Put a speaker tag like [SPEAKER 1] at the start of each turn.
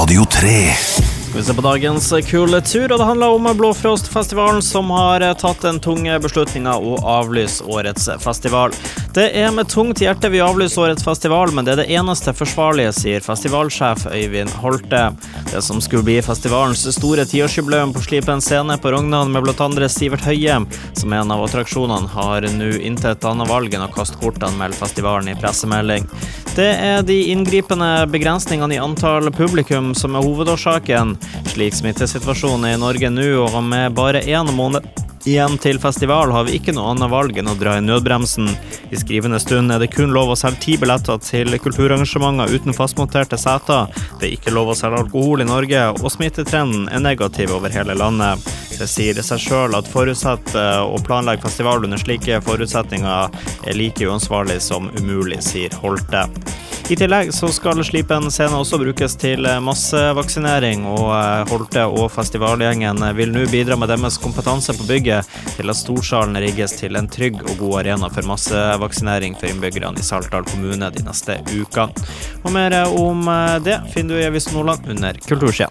[SPEAKER 1] Radio 3.
[SPEAKER 2] Skal vi se på dagens kule tur, og det handler om Blåfrostfestivalen, som har tatt den tunge beslutninga å avlyse årets festival. Det er med tungt hjerte vi avlyser årets festival, men det er det eneste forsvarlige, sier festivalsjef Øyvind Holte. Det som skulle bli festivalens store tiårsjubileum på Slipen scene på Rognan med bl.a. Sivert Høie som en av attraksjonene, har nå intet annet valg enn å kaste kortene, melder festivalen i pressemelding. Det er de inngripende begrensningene i antall publikum som er hovedårsaken. Slik smittesituasjonen er i Norge nå, og med bare én måned igjen til festival, har vi ikke noe annet valg enn å dra i nødbremsen. I skrivende stund er det kun lov å selge ti billetter til kulturarrangementer uten fastmonterte seter. Det er ikke lov å selge alkohol i Norge, og smittetrenden er negativ over hele landet. Det sier seg sjøl at forutsette å planlegge festival under slike forutsetninger er like uansvarlig som umulig, sier Holte. I tillegg så skal Slipen scene også brukes til massevaksinering, og Holte og festivalgjengen vil nå bidra med deres kompetanse på bygget til at Storsalen rigges til en trygg og god arena for massevaksinering for innbyggerne i Saltdal kommune de neste ukene. Og mer om det finner du i Avisen Nordland under Kultursida.